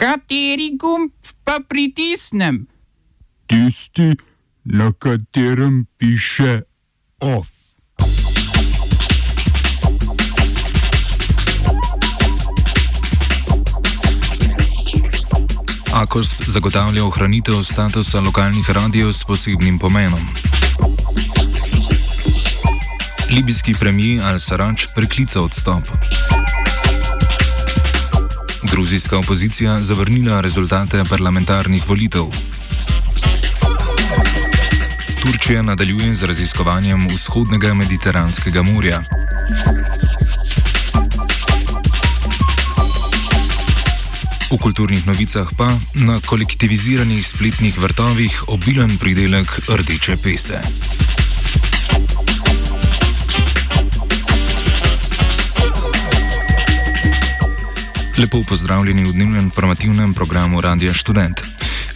Kateri gumb pa pritisnem? Tisti, na katerem piše OF. Akos zagotavlja ohranitev statusa lokalnih radijev s posebnim pomenom. Libijski premijer Al-Sarraj preklica odstop. Gruzijska opozicija zavrnila rezultate parlamentarnih volitev. Turčija nadaljuje z raziskovanjem vzhodnega mediteranskega morja. V kulturnih novicah pa na kolektiviziranih spletnih vrtovih obilen pridelek rdeče pese. Lepo pozdravljeni v dnevnem informativnem programu Radia Student.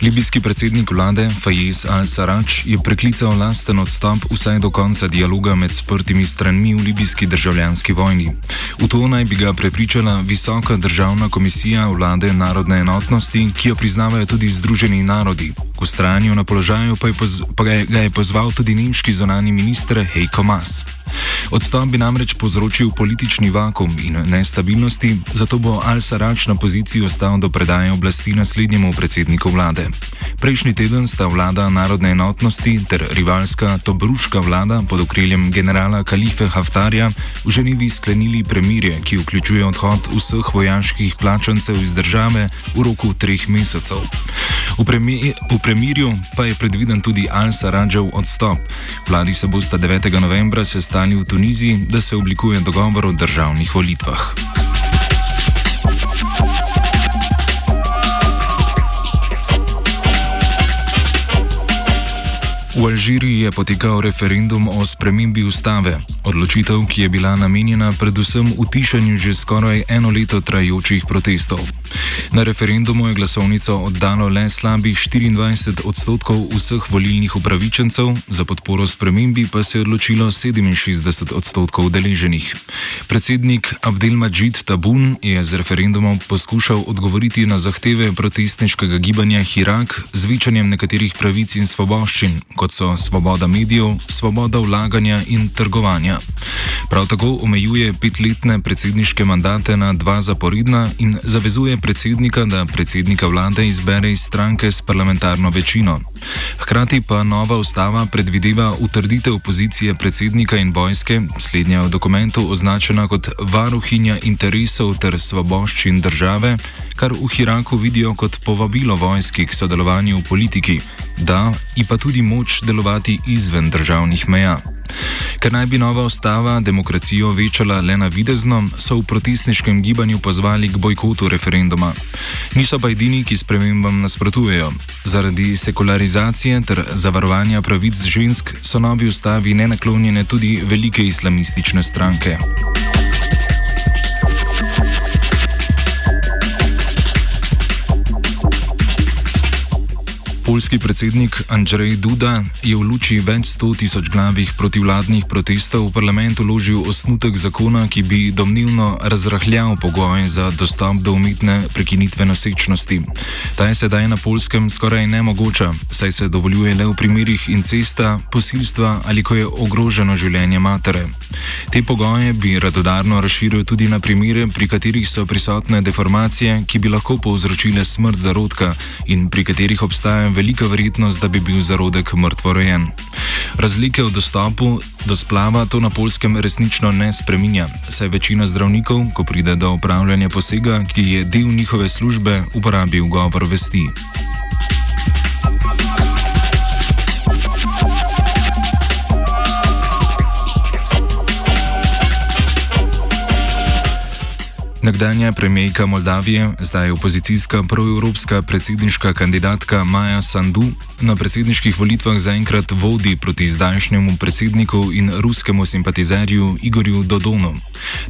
Libijski predsednik vlade Fayez al-Sarraj je preklical lasten odstop vsaj do konca dialoga med sprtimi stranmi v libijski državljanski vojni. V to naj bi ga prepričala visoka državna komisija vlade narodne enotnosti, ki jo priznavajo tudi Združeni narodi. K ustrajanju na položaju pa, je poz, pa ga je pozval tudi nemški zonani minister Heiko Maas. Odstop bi namreč povzročil politični vakum in nestabilnosti, zato bo Al-Sarraj na poziciji ostal do predaje oblasti naslednjemu predsedniku vlade. Prejšnji teden sta vlada narodne enotnosti ter rivalska Tobruška vlada pod okriljem generala Kalife Haftarja v Ženevi sklenili premirje, ki vključuje odhod vseh vojaških plačancev iz države v roku treh mesecev. V, premi v premirju pa je predviden tudi Al-Sarrajov odstop. Vladi se bosta 9. novembra sestali v Tuniziji, da se oblikuje dogovor o državnih volitvah. V Alžiriji je potekal referendum o spremembi ustave, odločitev, ki je bila namenjena predvsem utišanju že skoraj eno leto trajajočih protestov. Na referendumu je glasovnico oddalo le slabih 24 odstotkov vseh volilnih upravičencev, za podporo spremembi pa se je odločilo 67 odstotkov deleženih. Predsednik Abdelmajid Tabun je z referendumom poskušal odgovoriti na zahteve protestniškega gibanja Hirak z večanjem nekaterih pravic in svoboščin kot so svoboda medijev, svoboda vlaganja in trgovanja. Prav tako omejuje petletne predsedniške mandate na dva zaporedna in zavezuje predsednika, da predsednika vlade izbere iz stranke s parlamentarno večino. Hkrati pa nova ustava predvideva utrditev pozicije predsednika in vojske, slednja v dokumentu označena kot varuhinja interesov ter svoboščin države, kar v Iraku vidijo kot povabilo vojski k sodelovanju v politiki, da in pa tudi moč delovati izven državnih meja. Ker naj bi nova ustava demokracijo večala le na videzno, so v protestniškem gibanju pozvali k bojkotu referenduma. Niso pa edini, ki spremembam nasprotujejo. Zaradi sekularizacije ter zavarovanja pravic žensk so novi ustavi nenaklonjene tudi velike islamistične stranke. Poljski predsednik Andrzej Duda je v luči več sto tisoč glavih protivladnih protestov v parlament uložil osnutek zakona, ki bi domnevno razrahljal pogoje za dostop do umetne prekinitve nosečnosti. Ta je sedaj na polskem skoraj nemogoča, saj se dovoljuje le v primerih incesta, posilstva ali ko je ogroženo življenje matere. Te pogoje bi radodarno razširil tudi na primere, pri katerih so prisotne deformacije, ki bi lahko povzročile smrt zarodka in pri katerih obstaja velika verjetnost, da bi bil zarodek mrtvorojen. Razlike v dostopu do splava to na polskem resnično ne spreminja, saj večina zdravnikov, ko pride do upravljanja posega, ki je del njihove službe, uporabi govor vesti. Nekdanja premijejka Moldavije, zdaj opozicijska proevropska predsedniška kandidatka Maja Sandu, na predsedniških volitvah zaenkrat vodi proti zdajšnjemu predsedniku in ruskemu simpatizerju Igorju Dodonu.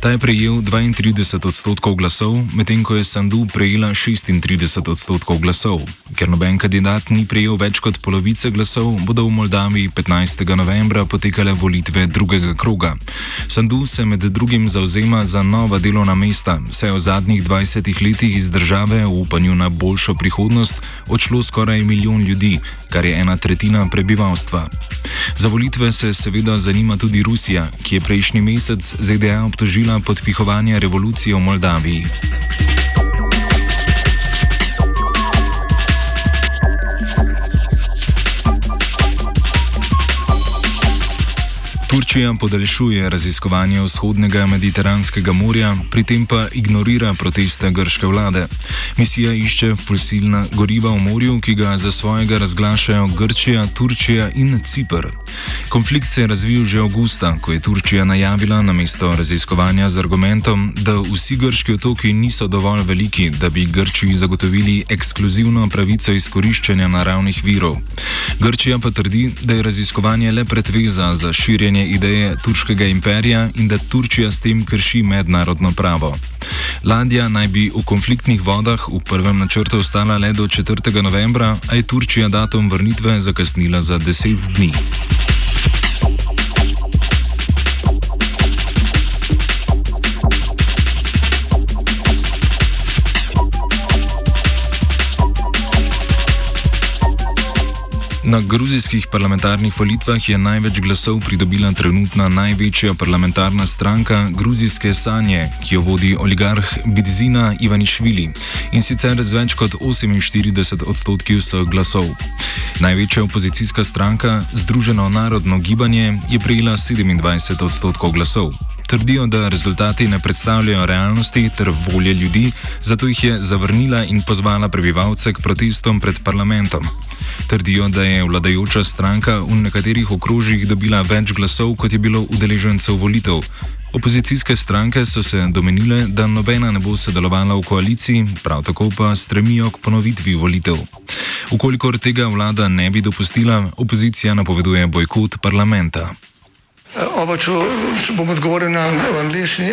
Ta je prejel 32 odstotkov glasov, medtem ko je Sandu prejela 36 odstotkov glasov. Ker noben kandidat ni prejel več kot polovice glasov, bodo v Moldaviji 15. novembra potekale volitve drugega kroga. Sandu se med drugim zauzema za nova delovna mesta, saj je v zadnjih 20 letih iz države v upanju na boljšo prihodnost odšlo skoraj milijon ljudi, kar je ena tretjina prebivalstva. Za volitve se seveda zanima tudi Rusija, ki je prejšnji mesec ZDA obtožila podpihovanje revolucije v Moldaviji. Turčija podaljšuje raziskovanje vzhodnega mediteranskega morja, pri tem pa ignorira proteste grške vlade. Misija išče fosilna goriva v morju, ki ga za svojega razglašajo Grčija, Turčija in Cipr. Konflikt se je razvil že avgusta, ko je Turčija najavila na mesto raziskovanja z argumentom, da vsi grški otoki niso dovolj veliki, da bi Grčiji zagotovili ekskluzivno pravico izkoriščanja naravnih virov. Grčija pa trdi, da je raziskovanje le predveza za širjenje ideje turškega imperija in da Turčija s tem krši mednarodno pravo. Ladja naj bi v konfliktnih vodah v prvem načrtu ostala le do 4. novembra, a je Turčija datum vrnitve zakasnila za 10 dni. Na gruzijskih parlamentarnih volitvah je največ glasov pridobila trenutna največja parlamentarna stranka Gruzijske sanje, ki jo vodi oligarh Bidzina Ivanišvili in sicer z več kot 48 odstotki vseh glasov. Največja opozicijska stranka, Združeno narodno gibanje, je prejela 27 odstotkov glasov. Trdijo, da rezultati ne predstavljajo realnosti ter volje ljudi, zato jih je zavrnila in pozvala prebivalce k protestom pred parlamentom. Trdijo, da je vladajoča stranka v nekaterih okrožjih dobila več glasov, kot je bilo udeležencev volitev. Opozicijske stranke so se domenile, da nobena ne bo sodelovala v koaliciji, prav tako pa stremijo k ponovitvi volitev. Ukolikor tega vlada ne bi dopustila, opozicija napoveduje bojkot parlamenta. Oba, če, bom odgovoril na angliški.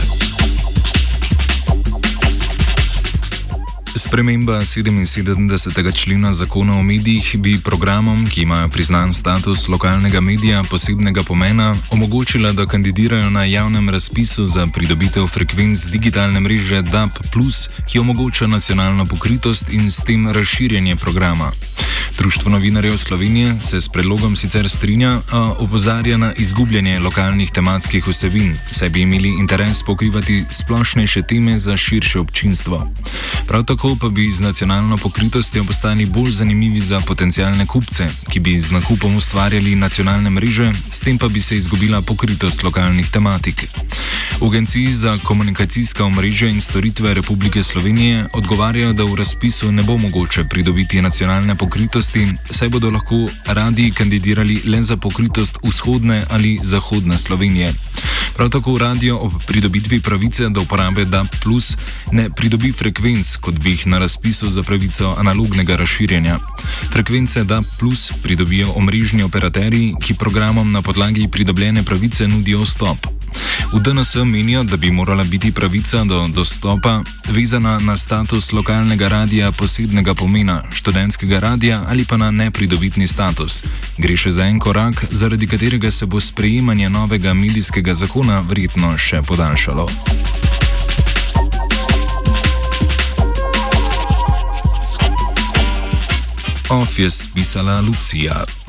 Sprememba 77. člena zakona o medijih bi programom, ki imajo priznan status lokalnega medija posebnega pomena, omogočila, da kandidirajo na javnem razpisu za pridobitev frekvenc digitalne mreže DAP, ki omogoča nacionalno pokritost in s tem razširjanje programa. Društvo novinarjev Slovenije se s predlogom sicer strinja, a opozarja na izgubljanje lokalnih tematskih vsebin, saj bi imeli interes pokrivati splošnejše teme za širše občinstvo. Prav tako pa bi z nacionalno pokritostjo postali bolj zanimivi za potencijalne kupce, ki bi z nakupom ustvarjali nacionalne mreže, s tem pa bi se izgubila pokritost lokalnih tematik. V Agenciji za komunikacijska omrežja in storitve Republike Slovenije odgovarjajo, da v razpisu ne bo mogoče pridobiti nacionalne pokritosti, saj bodo lahko radi kandidirali le za pokritost vzhodne ali zahodne Slovenije. Prav tako radio ob pridobitvi pravice do uporabe DAP, ne pridobi frekvenc, kot bi jih na razpisu za pravico analognega razširjanja. Frekvence DAP pridobijo omrežni operaterji, ki programom na podlagi pridobljene pravice nudijo vstop. V DNS menijo, da bi morala biti pravica do dostopa vezana na status lokalnega radia posebnega pomena, študentskega radia ali pa na nepridobitni status. Gre še za en korak, zaradi katerega se bo sprejemanje novega medijskega zakona verjetno še podaljšalo. Office pisala Lucija.